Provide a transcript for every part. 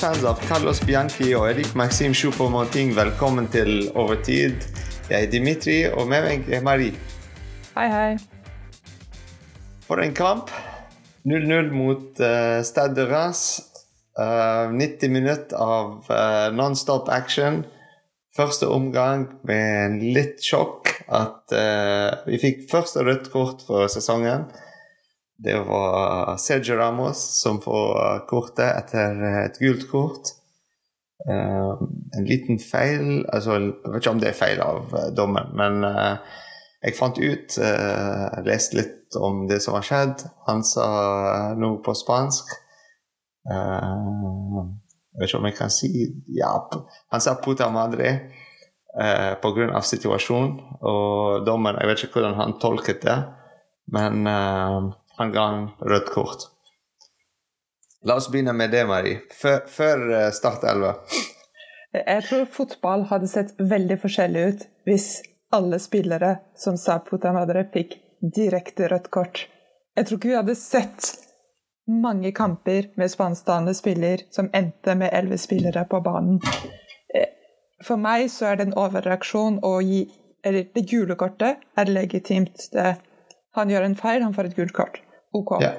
Fans av Carlos Bianchi og Erik Maxim Choupo-Moting, velkommen til Overtid. Jeg er Dimitri, og med meg er Marie. Hei, hei. For en kamp. 0-0 mot uh, Stade de Reims. Uh, 90 minutter av uh, non-stop action. Første omgang med litt sjokk at uh, vi fikk første rødt kort for sesongen. Det var Sergio Ramos som får kortet etter et gult kort. Uh, en liten feil altså, Jeg vet ikke om det er feil av uh, dommeren, men uh, jeg fant ut Jeg leste litt om det som har skjedd. Han sa noe på spansk. jeg vet ikke om jeg kan si Ja, han sa 'puta madre' uh, pga. situasjonen. Og dommeren Jeg vet ikke hvordan han tolket det, men han ga rødt kort. La oss begynne med det, Marie. Før, før eh, Start 11. Jeg tror fotball hadde sett veldig forskjellig ut hvis alle spillere som sa Putamadre, fikk direkte rødt kort. Jeg tror ikke vi hadde sett mange kamper med spansktalende spiller som endte med elleve spillere på banen. Eh, for meg så er det en overreaksjon å gi Eller det gule kortet er legitimt. Det, han gjør en feil, han får et gult kort. OK. Ja.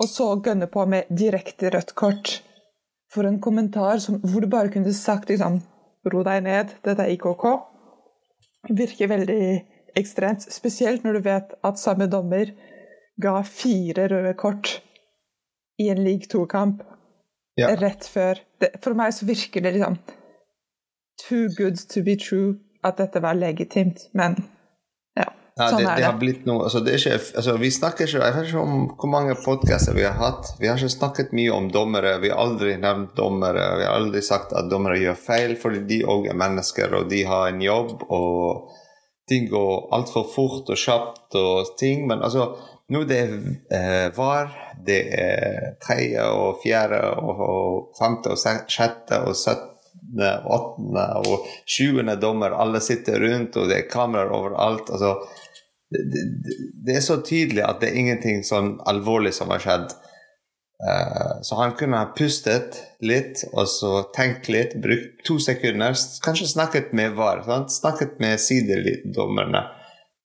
Og så gønne på med direkte rødt kort for en kommentar som, hvor du bare kunne sagt liksom Ro deg ned, dette er ikke OK. Virker veldig ekstremt. Spesielt når du vet at samme dommer ga fire røde kort i en league 2-kamp Ja. rett før. Det, for meg så virker det liksom too good to be true at dette var legitimt, men ja. Sånn det, det har blitt noe altså, det ikke, altså, Vi snakker ikke Jeg vet ikke om hvor mange podkaster vi har hatt. Vi har ikke snakket mye om dommere. Vi har aldri nevnt dommere. Vi har aldri sagt at dommere gjør feil, fordi de òg er mennesker, og de har en jobb, og ting går altfor fort og kjapt og ting. Men altså, nå det er eh, VAR, det er tredje og fjerde og, og femte og sjette og syttende åttende og tjuende dommer. Alle sitter rundt, og det er kameraer overalt. altså det, er så tydelig at det er ingenting sånn alvorlig som har skjedd. Eh, så han kunne ha pustet litt og så tenkt litt, brukt to sekunder, kanskje snakket med VAR. Sant? Snakket med sidedommerne.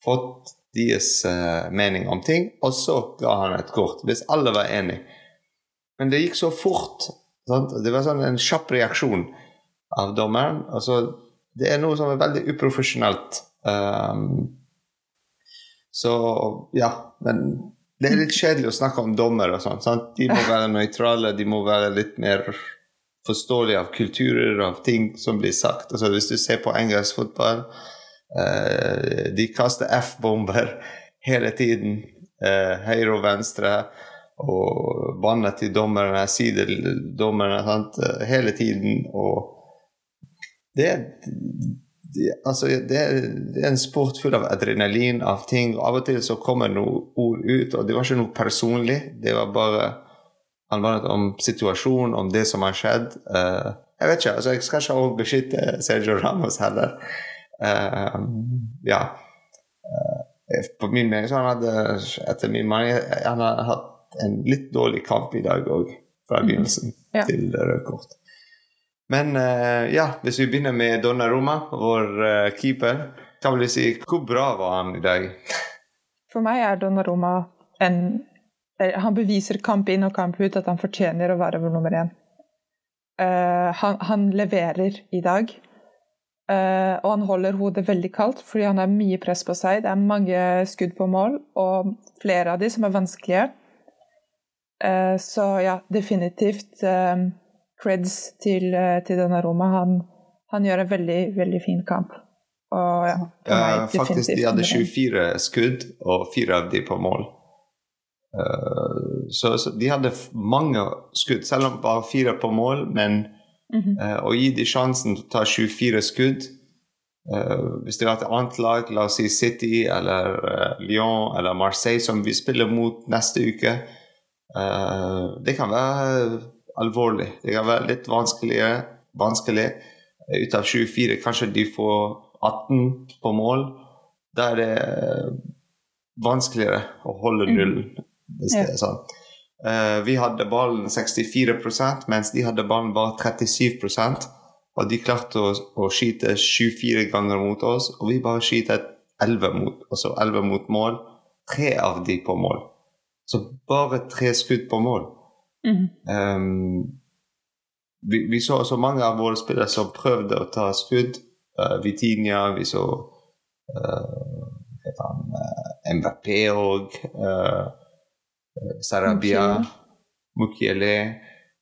Fått deres eh, mening om ting, og så ga han et kort. Hvis alle var enige. Men det gikk så fort. Sant? Det var sånn en kjapp reaksjon av dommeren. Altså, det er noe som er veldig uprofesjonelt. Um, så ja, men det er litt kjedelig å snakke om dommer og sånn. De må være nøytrale, de må være litt mer forståelige av kulturer, av ting som blir sagt. Altså, hvis du ser på engelsk fotball, eh, de kaster F-bomber hele tiden. eh, høyre og venstre. Og banner til dommerne, sidedommerne, hele tiden. Og det er det, altså, det, det er en sport full av adrenalin, av ting. og Av og til så kommer noen ord ut, og det var ikke noe personlig. Det var bare han var om situasjonen, om det som har skjedd. Uh, jeg vet ikke, altså jeg skal ikke beskytte Sergio Ramos heller. Uh, ja. Uh, på min mening så han hadde etter min mening han har hatt en litt dårlig kamp i dag òg, fra begynnelsen Ja. til rødt kort. Men eh, ja, hvis vi begynner med Donnarumma, vår eh, keeper, kan vi si hvor bra var han i dag? For meg er Donnarumma en eh, Han beviser kamp inn og kamp ut at han fortjener å være vår nummer én. Uh, han, han leverer i dag. Uh, og han holder hodet veldig kaldt fordi han har mye press på seg. Det er mange skudd på mål, og flere av de som er vanskelige. Uh, så ja, definitivt creds til, eh, til Donnarumma. Han, han gjør en veldig, veldig fin kamp. Og ja, meg faktisk, de hadde 24 skudd, og fire av de på mål. Uh, så, så de hadde mange skudd, selv om bare fire på mål. Men mm -hmm. uh, å gi de sjansen til å ta 24 skudd uh, Hvis det var et annet lag, la oss si City eller Lyon eller Marseille, som vi spiller mot neste uke Det kan være alvorlig. Det kan være litt vanskelig, vanskelig. Eh, Ut av 24, kanskje de får 18 på mål. Da er det vanskeligere å holde nullen, hvis det er sånn. Uh, vi hadde ballen 64% mens de hadde ballen bare 37% Og de klarte å, å skyte 24 ganger mot oss, og vi bare skyter 11 mot, altså 11 mot mål. Tre av de på mål. Så bare tre skudd på mål. Mm. Um, vi, vi, så også mange av våre spillere som prøvde å ta skudd. Uh, Vitinia, vi så uh, han, uh, Mbappé og Sarabia, Mukiele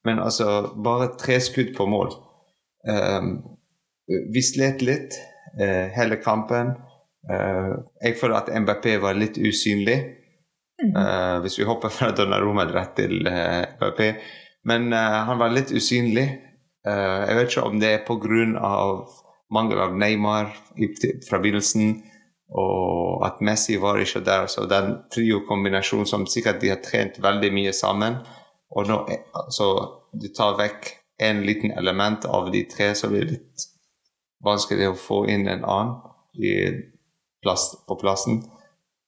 Men altså, bare tre skudd på mål. Um, vi slet litt uh, hele kampen. Uh, jeg føler at MBP var litt usynlig. Uh, hvis vi hopper fra Donnaroma rett til MBP. Men han var litt usynlig. jeg vet ikke om det er pga. mangel av Neymar fra begynnelsen og at Messi var ikke der. Så den trio-kombinasjonen som sikkert de har trent veldig mye sammen. Og nå, altså, du tar vekk en liten element av de tre, så blir det litt vanskelig å få inn en annen plass, på plassen.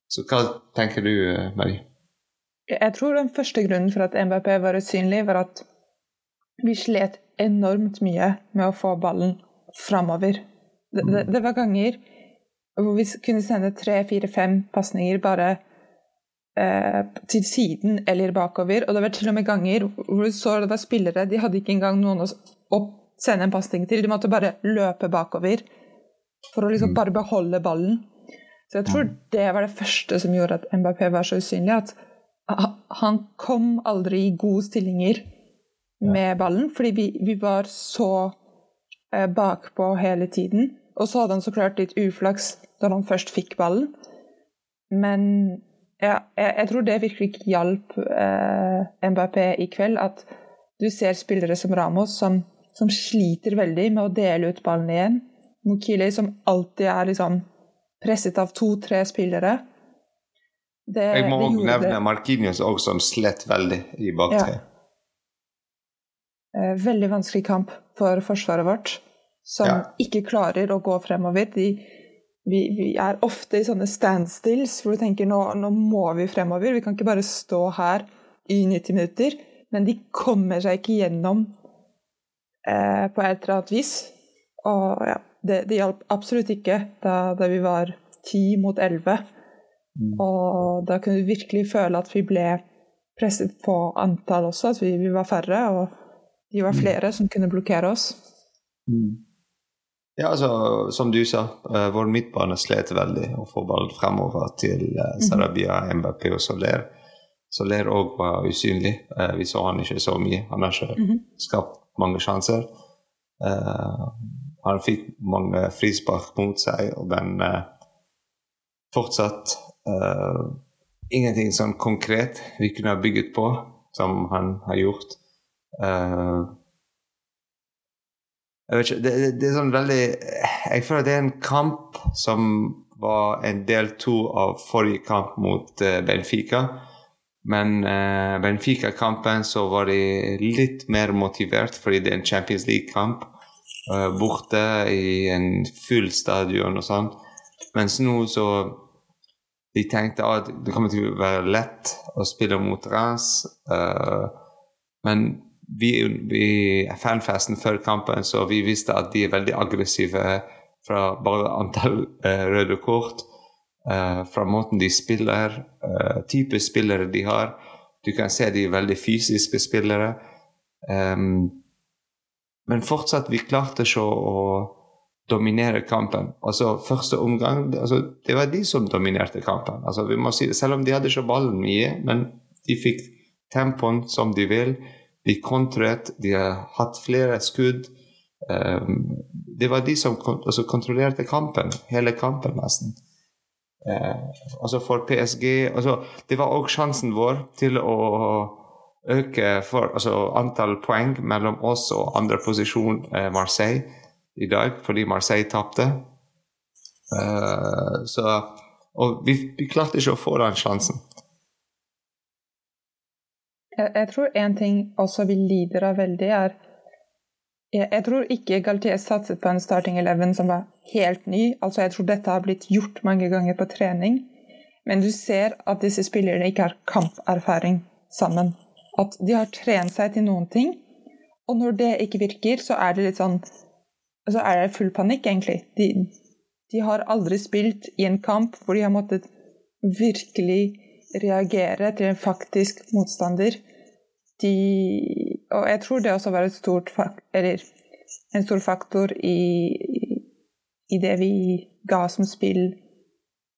Så hva tenker du, Marie? Jeg tror den første grunnen for at MBP var usynlig, var at vi slet enormt mye med å få ballen framover. Det, det, det var ganger hvor vi kunne sende tre, fire, fem pasninger bare eh, til siden eller bakover. Og det var til og med ganger hvor du så det var spillere De hadde ikke engang noen å, å sende en pasning til. De måtte bare løpe bakover for å liksom mm. bare beholde ballen. Så jeg tror mm. det var det første som gjorde at Mbappé var så usynlig. At han kom aldri i gode stillinger med ballen, fordi vi, vi var så eh, bakpå hele tiden. Og så hadde han så klart litt uflaks da han først fikk ballen. Men ja, jeg, jeg, tror det virkelig ikke hjalp eh, Mbappé i kveld. At du ser spillere som Ramos som, som sliter veldig med å dele ut ballen igjen. Mokile som alltid er liksom presset av to-tre spillere. Det, jeg må òg nevne det. Markinius òg, som slet veldig i baktre. Ja. Eh, veldig vanskelig kamp for forsvaret vårt, som ja. ikke klarer å gå fremover. De, vi, vi, er ofte i sånne standstills hvor du tenker nå, nå må vi fremover. Vi kan ikke bare stå her i 90 minutter. Men de kommer seg ikke gjennom eh, på et eller annet vis. Og ja, det, det hjalp absolutt ikke da, da vi var ti mot elleve. Mm. Og da kunne vi virkelig føle at vi ble presset på antall også, at vi, vi var færre. Og de var mm. flere som kunne blokkere oss. Mm. Ja, altså, som du sa, uh, vår midtbane slet veldig å få ballen fremover til uh, Sarabia, Mbappé og Soler. Soler òg var usynlig. Uh, vi så han ikke så mye. Han har ikke -hmm. skapt mange sjanser. Uh, han fikk mange frispark mot seg, og den fortsatt ingenting sånn konkret vi kunne ha bygget på, som han har gjort. Uh, jeg vet ikke, det, det, er sånn veldig Jeg føler det er en kamp som var en del to av forrige kamp mot uh, Benfica. Men uh, Benfica-kampen så var de litt mer motivert fordi det er en Champions League-kamp. Uh, borte i en full stadion og sånn. Mens nå så De tenkte at det kommer til å være lett å spille mot Reims. men vi, vi fanfesten før kampen, så vi visste at de er veldig aggressive fra bare antall uh, røde kort. Uh, fra måten de spiller, uh, type spillere de har. Du kan se de er veldig fysiske spillere. Um, men fortsatt, vi klarte ikke å, dominere kampen. Altså, Første omgang altså, Det var de som dominerte kampen. Altså, vi må si, selv om de hadde ikke ballen mye, men de fikk tempoen som de vil. De kontret, de har hatt flere skudd. Um, det var de som kont altså, kontrollerte kampen, hele kampen nesten. Uh, altså for PSG altså, Det var òg sjansen vår til å øke for, altså, antall poeng mellom oss og andre eh, Marseille i dag, fordi Marseille tapte. Uh, så, og vi, vi klarte ikke å få den sjansen. Jeg, jeg tror en ting også vi lider av veldig, er jeg, jeg tror ikke Galtier satset på en starting eleven som var helt ny. Altså, jeg tror dette har blitt gjort mange ganger på trening. Men du ser at disse spillerne ikke har kamperfaring sammen. At de har trent seg til noen ting, og når det ikke virker, så er det litt sånn Så er det full panikk, egentlig. De, de har aldri spilt i en kamp hvor de har måttet virkelig reagere til en faktisk motstander. De Og jeg tror det også var et stort eller en stor faktor i, i det vi ga som spill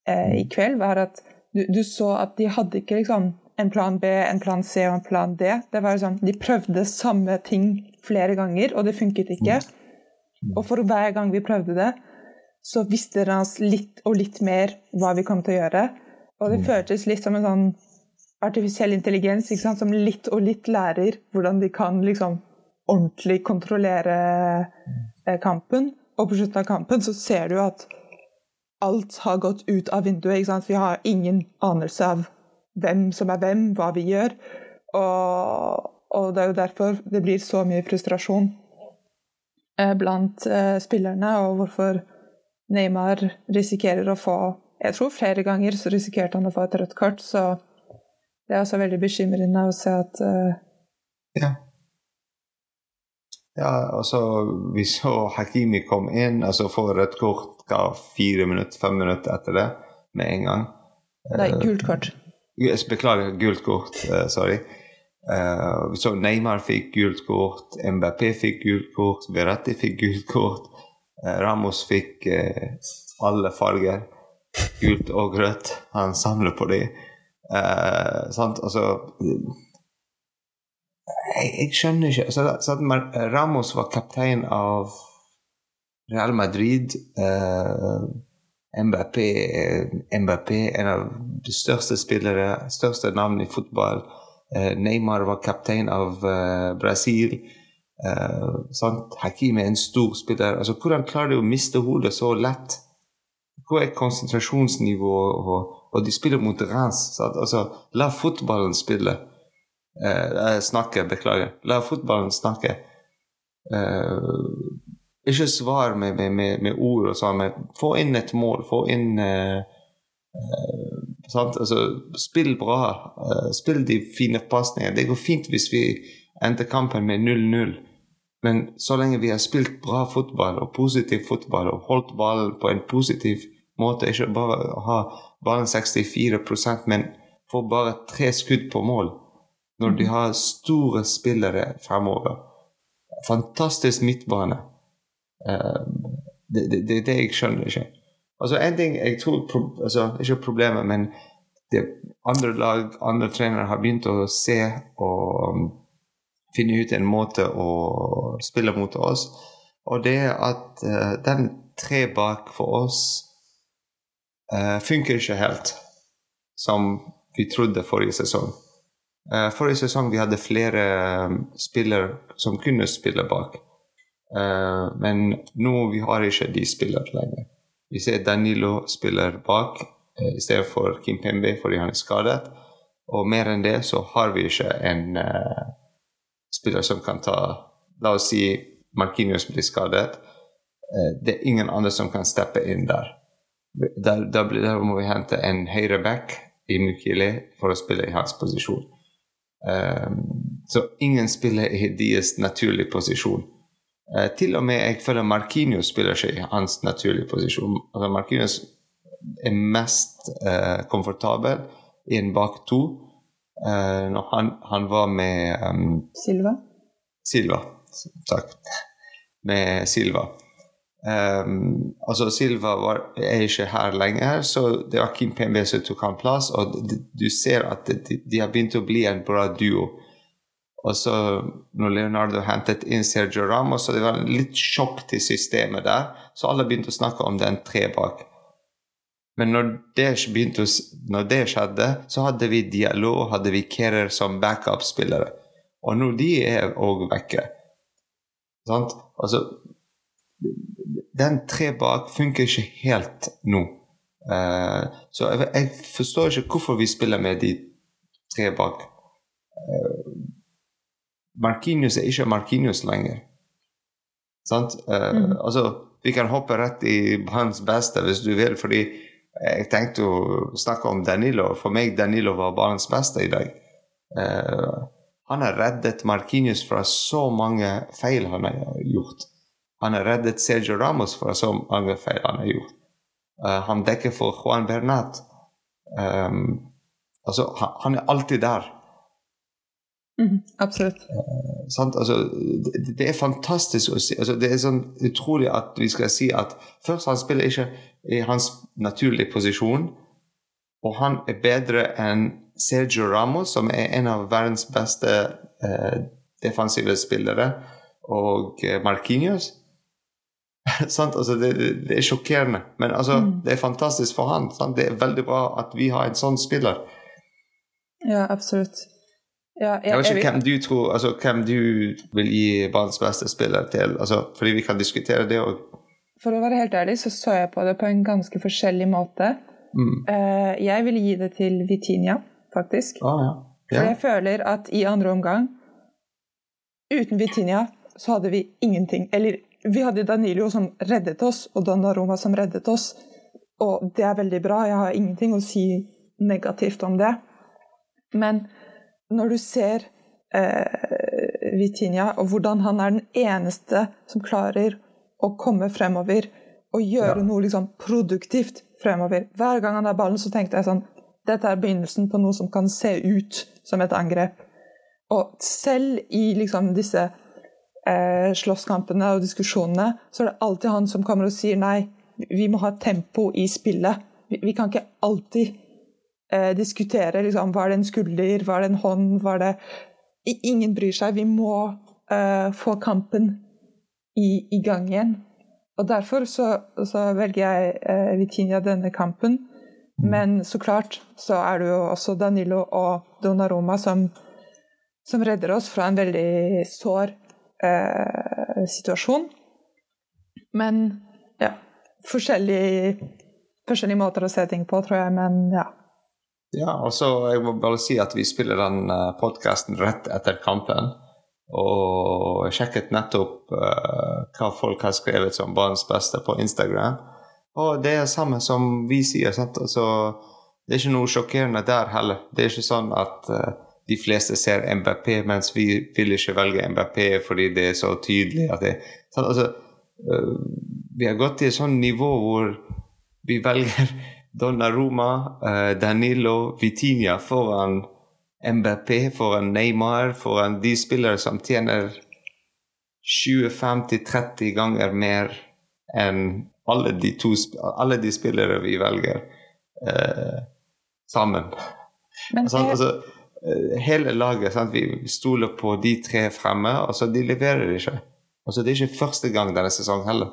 eh, i kveld, var at du, du, så at de hadde ikke liksom en plan B, en plan C og en plan D. Det var sånn, De prøvde samme ting flere ganger, og det funket ikke. Mm. Og for hver gang vi prøvde det, så visste dere oss litt og litt mer hva vi kom til å gjøre. Og det mm. føltes litt som en sånn artifisiell intelligens som litt og litt lærer hvordan de kan liksom ordentlig kontrollere eh, kampen. Og på slutten av kampen så ser du at alt har gått ut av vinduet. Vi har ingen anelse av hvem som er hvem, hva vi gjør. Og, og det er jo derfor det blir så mye frustrasjon eh, blant eh, spillerne, og hvorfor Neymar risikerer å få Jeg tror flere ganger så risikerte han å få et rødt kort, så det er også veldig bekymrende å se at uh... Ja. Ja, altså Vi så Hakimi kom inn, altså få rødt kort ga fire minutter, fem minutter etter det med en gang. Nei, gult kort. Beklager, gult kort. Uh, sorry. Uh, så Neymar fikk gult kort, MBP fikk gult kort, Verratti fikk gult kort. Uh, Ramos fikk alle farger. Gult og rødt. Han samler på dem. sant? Altså jeg, jeg, skjønner ikke så, så Ramos var kaptein av Real Madrid. Uh, MBP, Mbappé en av de største spillere, største navn i fotball. Uh, Neymar var kaptein av uh, Brasil. Hakim er en stor spiller. Altså, hvordan klarer de å miste hodet så lett? Hvor er konsentrasjonsnivået? Og, og, de spiller mot Reims. Altså, la fotballen spille. snakke, beklager. La fotballen snakke. Uh, ikke svar med, med, med, ord og sånn, men få inn et mål. Få inn uh, uh, altså, Spill bra. Uh, spill de fine pasningene. Det går fint hvis vi ender kampen med 0-0. Men så lenge vi har spilt bra fotball og positiv fotball og holdt ballen på en positiv måte, ikke bare ha ballen 64% men få bare tre skudd på mål når de har store spillere fremover. Fantastisk midtbane. Ehm, det, det, det, jeg skjønner ikke. Altså En ting jeg tror altså, Ikke problemet, men det andre lag, andre trenere har begynt å se og finne ut en måte å spille mot oss. Og det er at uh, den tre bak for oss uh, funker ikke helt som vi trodde forrige sesong. Uh, forrige sesong vi hadde flere um, spillere som kunne spille bak. Uh, men nå vi har ikke de spillere lenger. Vi ser Danilo spiller bak uh, i stedet for Kim Pembe fordi han er skadet. Og mer enn det så har vi ikke en uh, spiller som kan ta La oss si Markinius blir skadet. Uh, det er ingen andre som kan steppe inn der. Der, der, der må vi hente en høyreback i Mukile for å spille i hans posisjon. så ingen spiller i deres naturlige posisjon. Eh, til og med jeg føler Markinius spiller seg i hans naturlige posisjon. Altså Markinius er mest uh, komfortabel i en bak to. Uh, han, han, var med um, Silva? Silva, takk. Med Silva. Um, altså Silva var, er ikke her lenger, så det var Kim PMB som tok han plass. Og du ser at de, de har begynt å bli en bra duo. Og så når Leonardo hentet inn Sergio Ramos, så det var litt sjokk til systemet der. Så alle begynte å snakke om den tre bak. Men når det, å, når det skjedde, så hadde vi dialog, hadde vi Kerer som backup-spillere. Og nå de er òg vekke. Sant? Altså Den tre bak funker ikke helt nå. Uh, så jeg, jeg, forstår ikke hvorfor vi spiller med de tre bak. Uh, Markinius er ikke Markinius lenger. Sant? Uh, mm. Altså, vi kan hoppe rett i hans beste hvis du vil, fordi jeg tenkte å snakke om Danilo. For meg Danilo var barnets beste i dag. Uh, Han har reddet Markinius fra så mange feil han har gjort. Han har reddet Sergio Ramos fra så mange feil han har gjort. Uh, han dekker for Juan Bernat. Um, altså, han, han, er alltid der. Mm, absolutt. Uh, altså, det, det, er fantastisk å si. Altså, det er sånn utrolig at vi skal si at først han spiller ikke i hans naturlige posisjon, og han er bedre enn Sergio Ramos, som er en av verdens beste eh, defensive spillere, og eh, Marquinhos. altså, det, det, er sjokkerende, men mm. det er fantastisk for han. Sant? Det er veldig bra at vi har en sånn spiller. Ja, absolutt. Ja, jeg, jeg, vet ikke hvem du tror, altså, hvem du vil gi banens beste spiller til, altså, fordi vi kan diskutere det òg. For å være helt ærlig så så jeg på det på en ganske forskjellig måte. Mm. Uh, jeg vil gi det til Vitinia faktisk. Ah, ja. Ja. For jeg føler at i andre omgang, uten Vitinia, så hadde vi ingenting. Eller vi hadde Danilo som reddet oss, og Donnaroma som reddet oss. Og det er veldig bra, jeg har ingenting å si negativt om det. Men når du ser eh, Vitinia, og hvordan han er den eneste som klarer å komme fremover og gjøre ja. noe liksom produktivt fremover Hver gang han har ballen, så tenkte jeg sånn dette er begynnelsen på noe som kan se ut som et angrep. Og selv i liksom disse eh, slåsskampene og diskusjonene, så er det alltid han som kommer og sier nei, vi må ha tempo i spillet. Vi, vi kan ikke alltid eh, diskutere liksom, var det en skulder, var det en hånd, var det Ingen bryr seg. Vi må eh, få kampen i, i, gang igjen. Og derfor så, så velger jeg eh, Vitinia denne kampen. Men så klart så er det jo også Danilo og Donnaroma som, som redder oss fra en veldig sår eh, situasjon. Men ja forskjellige, forskjellige, måter å se ting på, tror jeg, men ja. Ja, og så jeg må bare si at vi spiller den eh, podkasten rett etter kampen. Og sjekket nettopp uh, hva folk har skrevet som barns beste på Instagram. Og det er samme som vi sier. Altså, det er ikke noe sjokkerende der heller. Det er ikke sånn at uh, de fleste ser MBP, mens vi vil ikke velge MBP fordi det er så tydelig. at det, sant? altså, uh, Vi har gått til et sånt nivå hvor vi velger Donnaroma, uh, Danilo, Vitinha foran MBP, foran Neymar, foran de spillere som tjener 20-50-30 ganger mer enn alle de, to, alle de spillere vi velger eh, sammen. Altså, jeg... altså, eh, hele laget sant? Vi stoler på de tre fremme, og så de leverer ikke. Altså, det er ikke første gang denne sesongen heller.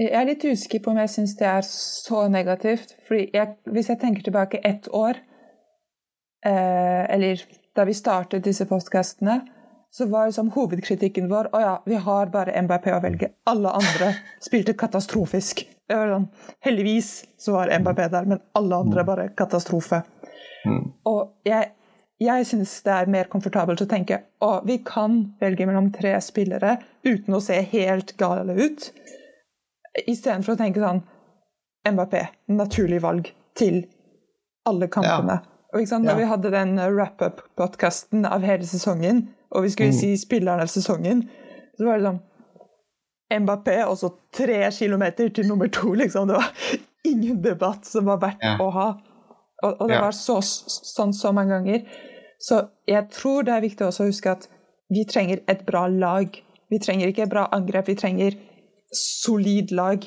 Jeg er litt usikker på om jeg syns det er så negativt. fordi jeg, Hvis jeg tenker tilbake ett år, eh, eller da vi startet disse postkastene, så var liksom hovedkritikken vår å ja, vi har bare MBP å velge. Alle andre spilte katastrofisk. Sånn, heldigvis så var MBP der, men alle andre bare katastrofe. Mm. Og jeg, jeg syns det er mer komfortabelt å tenke å, vi kan velge mellom tre spillere uten å se helt gale ut, istedenfor å tenke sånn MBP, naturlig valg til alle kampene. Ja. Og ikke sant, Når ja. vi hadde den wrap-up-podkasten av hele sesongen, og vi skulle mm. si spilleren av sesongen, så var det sånn Mbappé og så tre kilometer til nummer to, liksom. Det var ingen debatt som var verdt ja. å ha. Og, og det ja. var så, sånn så mange ganger. Så jeg tror det er viktig også å huske at vi trenger et bra lag. Vi trenger ikke et bra angrep, vi trenger solid lag.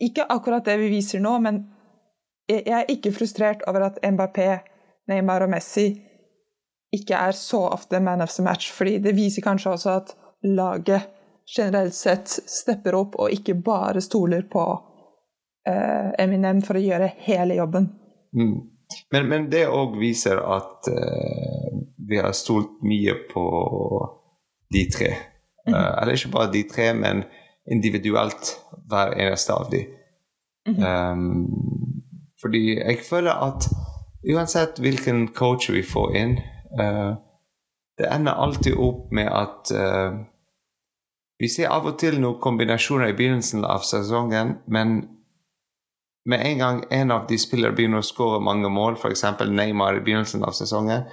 Ikke akkurat det vi viser nå, men jeg er ikke frustrert over at Mbappé, Neymar og Messi ikke er så ofte man of the match. fordi det viser kanskje også at laget generelt sett stepper opp og ikke bare stoler på uh, Eminem for å gjøre hele jobben. Mm. Men, men, det òg viser at uh, vi har stolt mye på de tre. Uh. Eller ikke bare de tre, men individuelt hver eneste av de. Mm -hmm. um, fordi jeg føler at uansett hvilken coach vi får inn, Uh, det ender alltid opp med at uh, Vi ser av og til noen kombinasjoner i begynnelsen av sesongen, men med en gang en av de spillere begynner å skåre mange mål, f.eks. Neymar i begynnelsen av sesongen,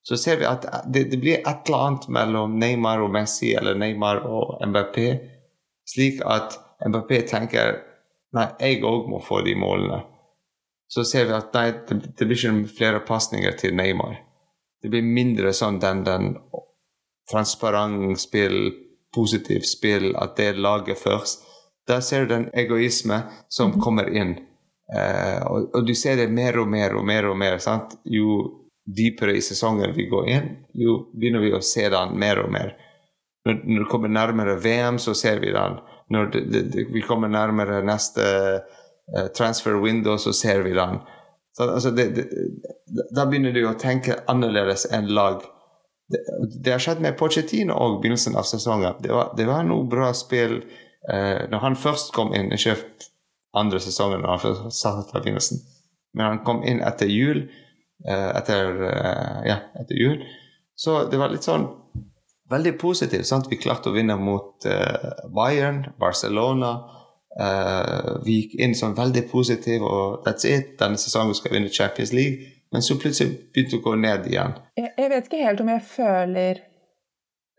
så ser vi at det, det, blir et eller annet mellom Neymar og Messi eller Neymar og MBP, slik at MPP tenker nei, jeg òg må få de målene. Så ser vi at nei, det, det blir ikke flere pasninger til Neymar. Det blir mindre sånn den, den transparent spill, positivt spill, at det er laget først. Der ser du den egoisme som mm -hmm. kommer inn. Eh, og, og, du ser det mer og mer og mer og mer. Sant? Jo dypere i sesongen vi går inn, jo begynner vi å se den mer og mer. Når, når det kommer nærmere VM, så ser vi den. Når det, det, det, vi kommer nærmere neste uh, transfer window, så ser vi den. Så, altså, da begynner du å tenke annerledes enn lag. Det, har skjedd med Pochettino òg begynnelsen av sesongen. Det var, det var noe bra spill uh, når han først kom inn. Ikke andre sesongen, fra begynnelsen. Men han kom inn etter jul Eh, etter, ja, etter jul. Så det var litt sånn veldig positivt. Sant? Vi klarte å vinne mot uh, Bayern, Barcelona. Uh, vi gikk inn sånn veldig positive, og that's it. Denne sesongen skal vi vinne Champions League. Men så plutselig begynte det å gå ned igjen. Jeg, jeg vet ikke helt om jeg føler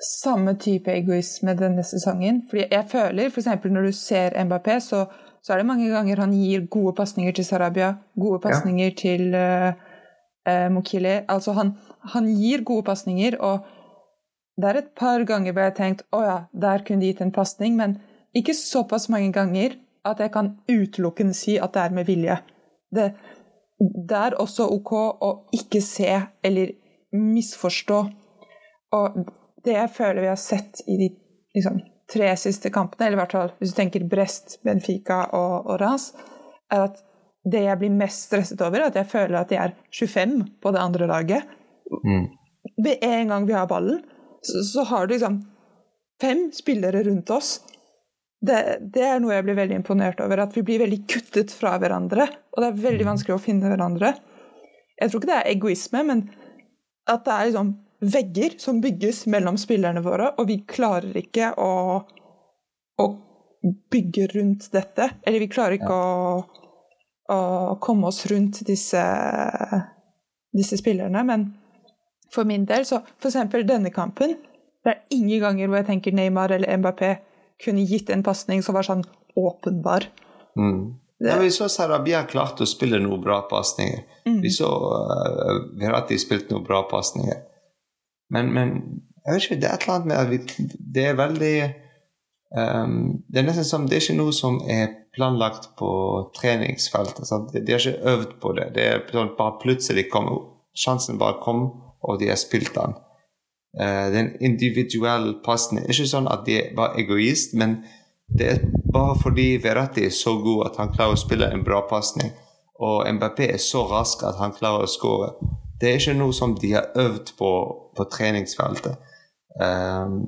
samme type egoisme denne sesongen. Fordi jeg føler f.eks. når du ser Mbappé, så, så, er det mange ganger han gir gode pasninger til Sarabia, gode pasninger ja. til uh, uh Mokili. Altså han, han, gir gode pasninger, og det er et par ganger hvor jeg har tenkt å ja, der kunne de gitt en pasning, men ikke såpass mange ganger at jeg kan utelukkende si at det er med vilje. Det, det er også OK å ikke se eller misforstå. Og det jeg føler vi har sett i de liksom, tre siste kampene, eller i hvert fall hvis du tenker Brest, Benfica og, Ras, er at det jeg blir mest stresset over, er at jeg føler at jeg er 25 på det andre laget. Mm. Ved en gang vi har ballen, så, så har du liksom fem spillere rundt oss. Det, det, er noe jeg blir veldig imponert over. At vi blir veldig kuttet fra hverandre. Og det er veldig mm. vanskelig å finne hverandre. Jeg tror ikke det er egoisme, men at det er liksom vegger som bygges mellom spillerne våre, og vi klarer ikke å, å bygge rundt dette. Eller vi klarer ikke ja. å å komme oss rundt disse, disse spillerne. Men for min del, så f.eks. denne kampen Det er ingen ganger hvor jeg tenker Neymar eller Mbappé kunne gitt en pasning som var sånn åpenbar. Mm. Ja, vi så Sarabia klarte å spille noen bra pasninger. Mm. Vi så uh, Verratti spilte noen bra pasninger. Men, men, jeg vet ikke, det er et eller annet med at vi, det er veldig um, Det er nesten som det er ikke noe som er planlagt på treningsfeltet. Sant? De har ikke øvd på det. Det er sånn bare plutselig kom Sjansen bare kom, og de har spilt den. Uh, det er en individuell pasning. Ikke sånn at de var egoist, men det er bare fordi Verratti er så god at han klarer å spille en bra pasning, og MBP er så rask at han klarer å skåre. Det er ikke noe som de har øvd på på treningsfeltet. Um,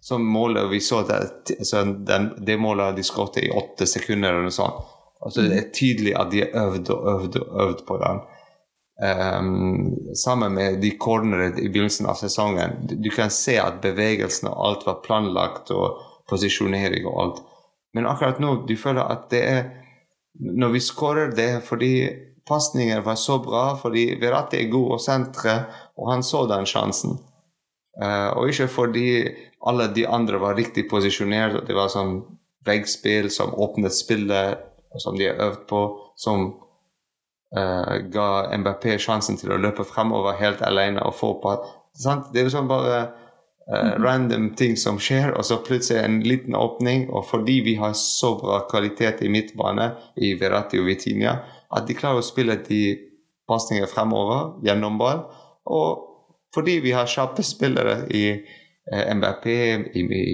som målet vi så det, altså den, det målet de skåret i åtte sekunder eller noe sånt. Altså, det er tydelig at de har øvd og øvd og øvd på den. Um, sammen med de cornerne i begynnelsen av sesongen. Du, kan se at bevegelsen og alt var planlagt, og posisjonering og alt. Men akkurat nå du føler at det er Når vi skårer, det er fordi pasninger var så bra, fordi Verratti er god og senteret, og han så den sjansen. Uh, og ikke fordi alle de andre var riktig posisjonert. Det var sånn veggspill som åpnet spillet, som de har øvd på, som ga MBP sjansen til å løpe fremover helt alene og få på sant? Det er jo sånn bare uh, random ting som skjer, og så plutselig en liten åpning. Og fordi vi har så bra kvalitet i midtbane, i Verratti og Vitinia, at de klarer å spille de pasninger fremover gjennom ball. Og fordi vi har kjappe spillere i uh, MBP i, i,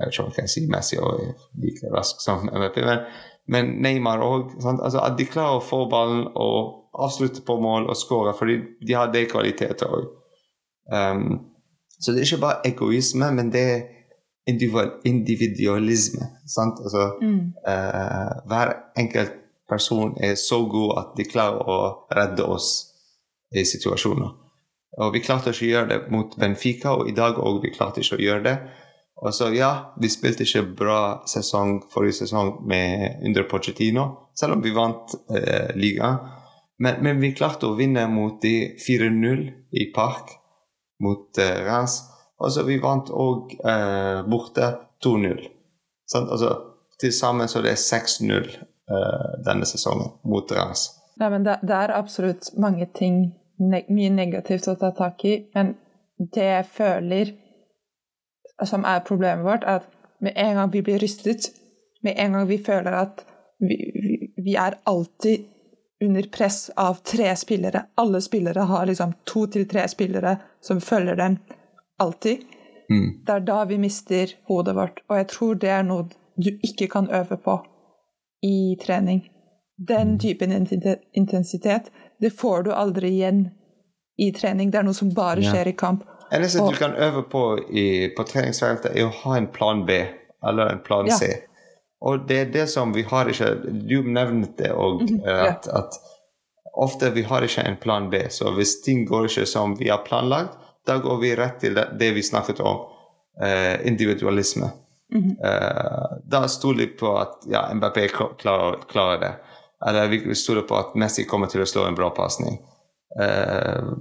Jeg vet ikke om jeg kan si Messi og like rask som MBP, men, men Neymar òg. Altså, at de klarer å få ballen og avslutte på mål og skåre, fordi de har det kvaliteter òg. Um, så det er ikke bare egoisme, men det er individualisme. Sant? Altså, mm. uh, hver enkelt person er så god at de klarer å redde oss i situasjoner. Og vi klarte ikke å gjøre det mot Benfica, og i dag òg vi klarte ikke å gjøre det. Og så ja, vi spilte ikke bra sesong forrige sesong med under Pochettino, selv om vi vant eh, ligaen. Men, men, vi klarte å vinne mot de 4-0 i Park mot eh, Reims. Og så vi vant òg eh, borte 2-0. Sånn, altså, til sammen så det er 6-0 eh, denne sesongen mot Reims. Ja, men det, det, er absolutt mange ting, ne mye negativt å ta tak i. Men det jeg føler som er problemet vårt, er at med en gang vi blir rystet, med en gang vi føler at vi, vi, vi er alltid under press av tre spillere. Alle spillere har liksom to til tre spillere som følger dem alltid. Mm. Det er da vi mister hodet vårt, og jeg tror det er noe du ikke kan øve på i trening. Den mm. typen intensitet, det får du aldri igjen i trening. Det er noe som bare skjer i kamp. Eneste og, du kan øve på i, på treningsfeltet, er å ha en plan B eller en plan C. Og det er det som vi har ikke Du nevnte det òg, mm -hmm. at, at, ofte vi har ikke en plan B. Så hvis ting går ikke som vi har planlagt, da går vi rett til det, vi snakket om, eh, individualisme. Mm -hmm. eh, da stoler vi på at ja, MBP klarer, klarer det. Eller vi stoler på at Messi kommer til å slå en bra pasning. Uh,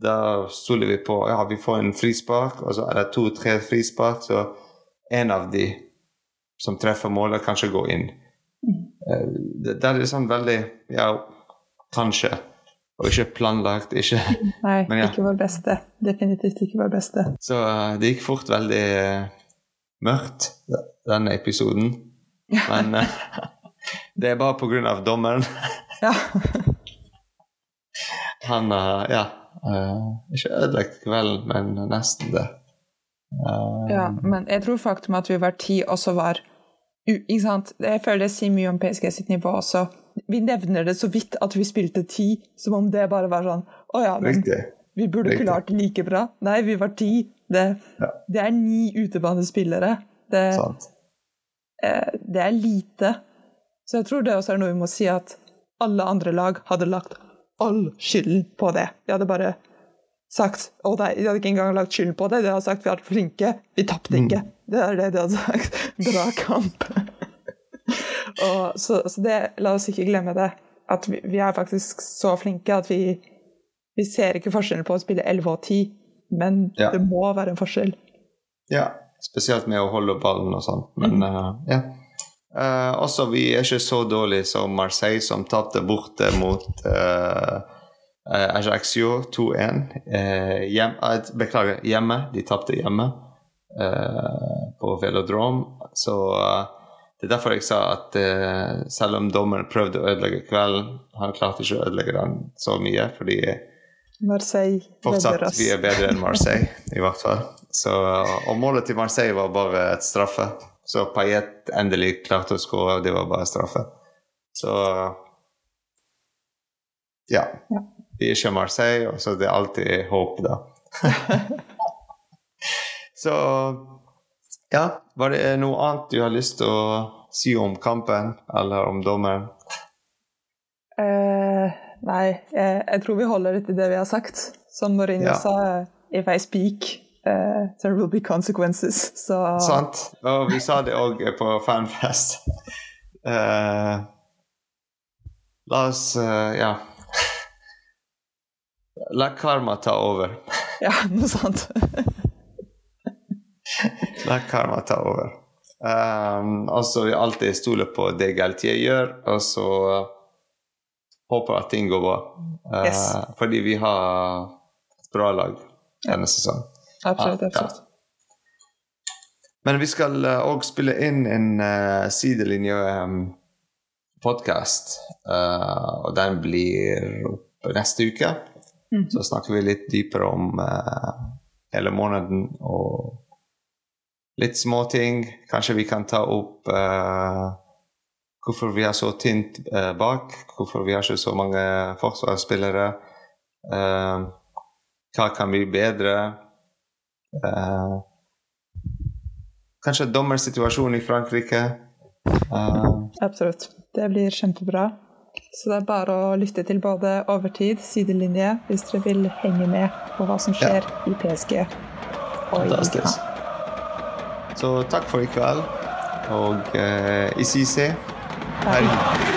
da stoler vi på ja, vi får en frispark, og så er det to-tre frispark, så en av de som treffer målet, kanskje går inn. Eh, det, det er liksom veldig Ja, kanskje. Og ikke planlagt. Ikke Nei, men, ja. ikke vår beste. Definitivt ikke vår beste. Så uh, det gikk fort veldig uh, mørkt, denne episoden. Men uh, det er bare på grunn av dommeren. ja. Han ja, ikke ødelagt kvelden, men nesten det. ja, men jeg tror faktum at vi var ti også var ikke sant? Jeg føler det sier mye om PSG sitt nivå også. Vi nevner det så vidt at vi spilte ti, som om det bare var sånn Å ja, men Riktig. vi burde Riktig. klart det like bra. Nei, vi var ti. Det, ja. det er ni utebanespillere. Det, eh, det er lite. Så jeg tror det også er noe vi må si at alle andre lag hadde lagt all skylden på det. De hadde bare sagt nei, de hadde ikke engang lagt skylden på det. De hadde sagt vi er flinke, vi tapte ikke. Mm. Det er det de hadde sagt. Bra kamp. og, så, så det, la oss ikke glemme det. At vi, vi er faktisk så flinke at vi, vi, ser ikke forskjellen på å spille 11 og 10, men ja. det må være en forskjell. Ja, spesielt med å holde ballen og sånn. Men mm. uh, ja. Uh, også vi er ikke så dårlige som Marseille, som tapte borte mot uh, Ajaccio 2-1. Hjem, beklager, hjemme. De tapte hjemme. Eh, på velodrom. Så uh, det er derfor jeg sa at uh, selv om dommeren prøvde å ødelegge kvelden, han klarte ikke å ødelegge den så mye, fordi Marseille fortsatt vi er bedre enn Marseille, i hvert fall. Så, og målet til Marseille var bare et straffe. Så Payet endelig klarte å skåre, og det var bare straffe. Så ja. Vi er ikke Marseille, så det er alltid håp, da. Så ja, var det noe annet du har lyst til å si om kampen, eller om dommeren? Uh, nei, jeg, jeg, tror vi holder det til det vi har sagt. Som Mourinho ja. sa, if I speak, uh, there will be consequences. Så Sant. Og vi sa det òg på Fanfest. Uh, la oss Ja. La karma ta over. ja, noe sånt. La karma ta over. Um, altså, vi alltid stoler på det Galtier gjør, og så uh, håper at ting går bra. Uh, yes. Fordi vi har et bra lag denne sesongen. Absolutt. absolutt. Men vi skal òg uh, spille inn en uh, sidelinje um, uh, og den blir opp neste uke. Mm. Så snakker vi litt dypere om uh, hele måneden og litt småting. Kanskje vi kan ta opp uh, hvorfor vi er så tynt uh, bak. Hvorfor vi har ikke så mange forsvarsspillere. Uh, hva kan bli bedre? Kanskje dommersituasjonen i Frankrike. Absolutt. Det blir kjempebra. Så det er bare å lytte til både overtid, sidelinje, hvis dere vil henge med på hva som skjer ja. i PSG og i Liga. Så takk for i kveld, og uh, i CC. Hei.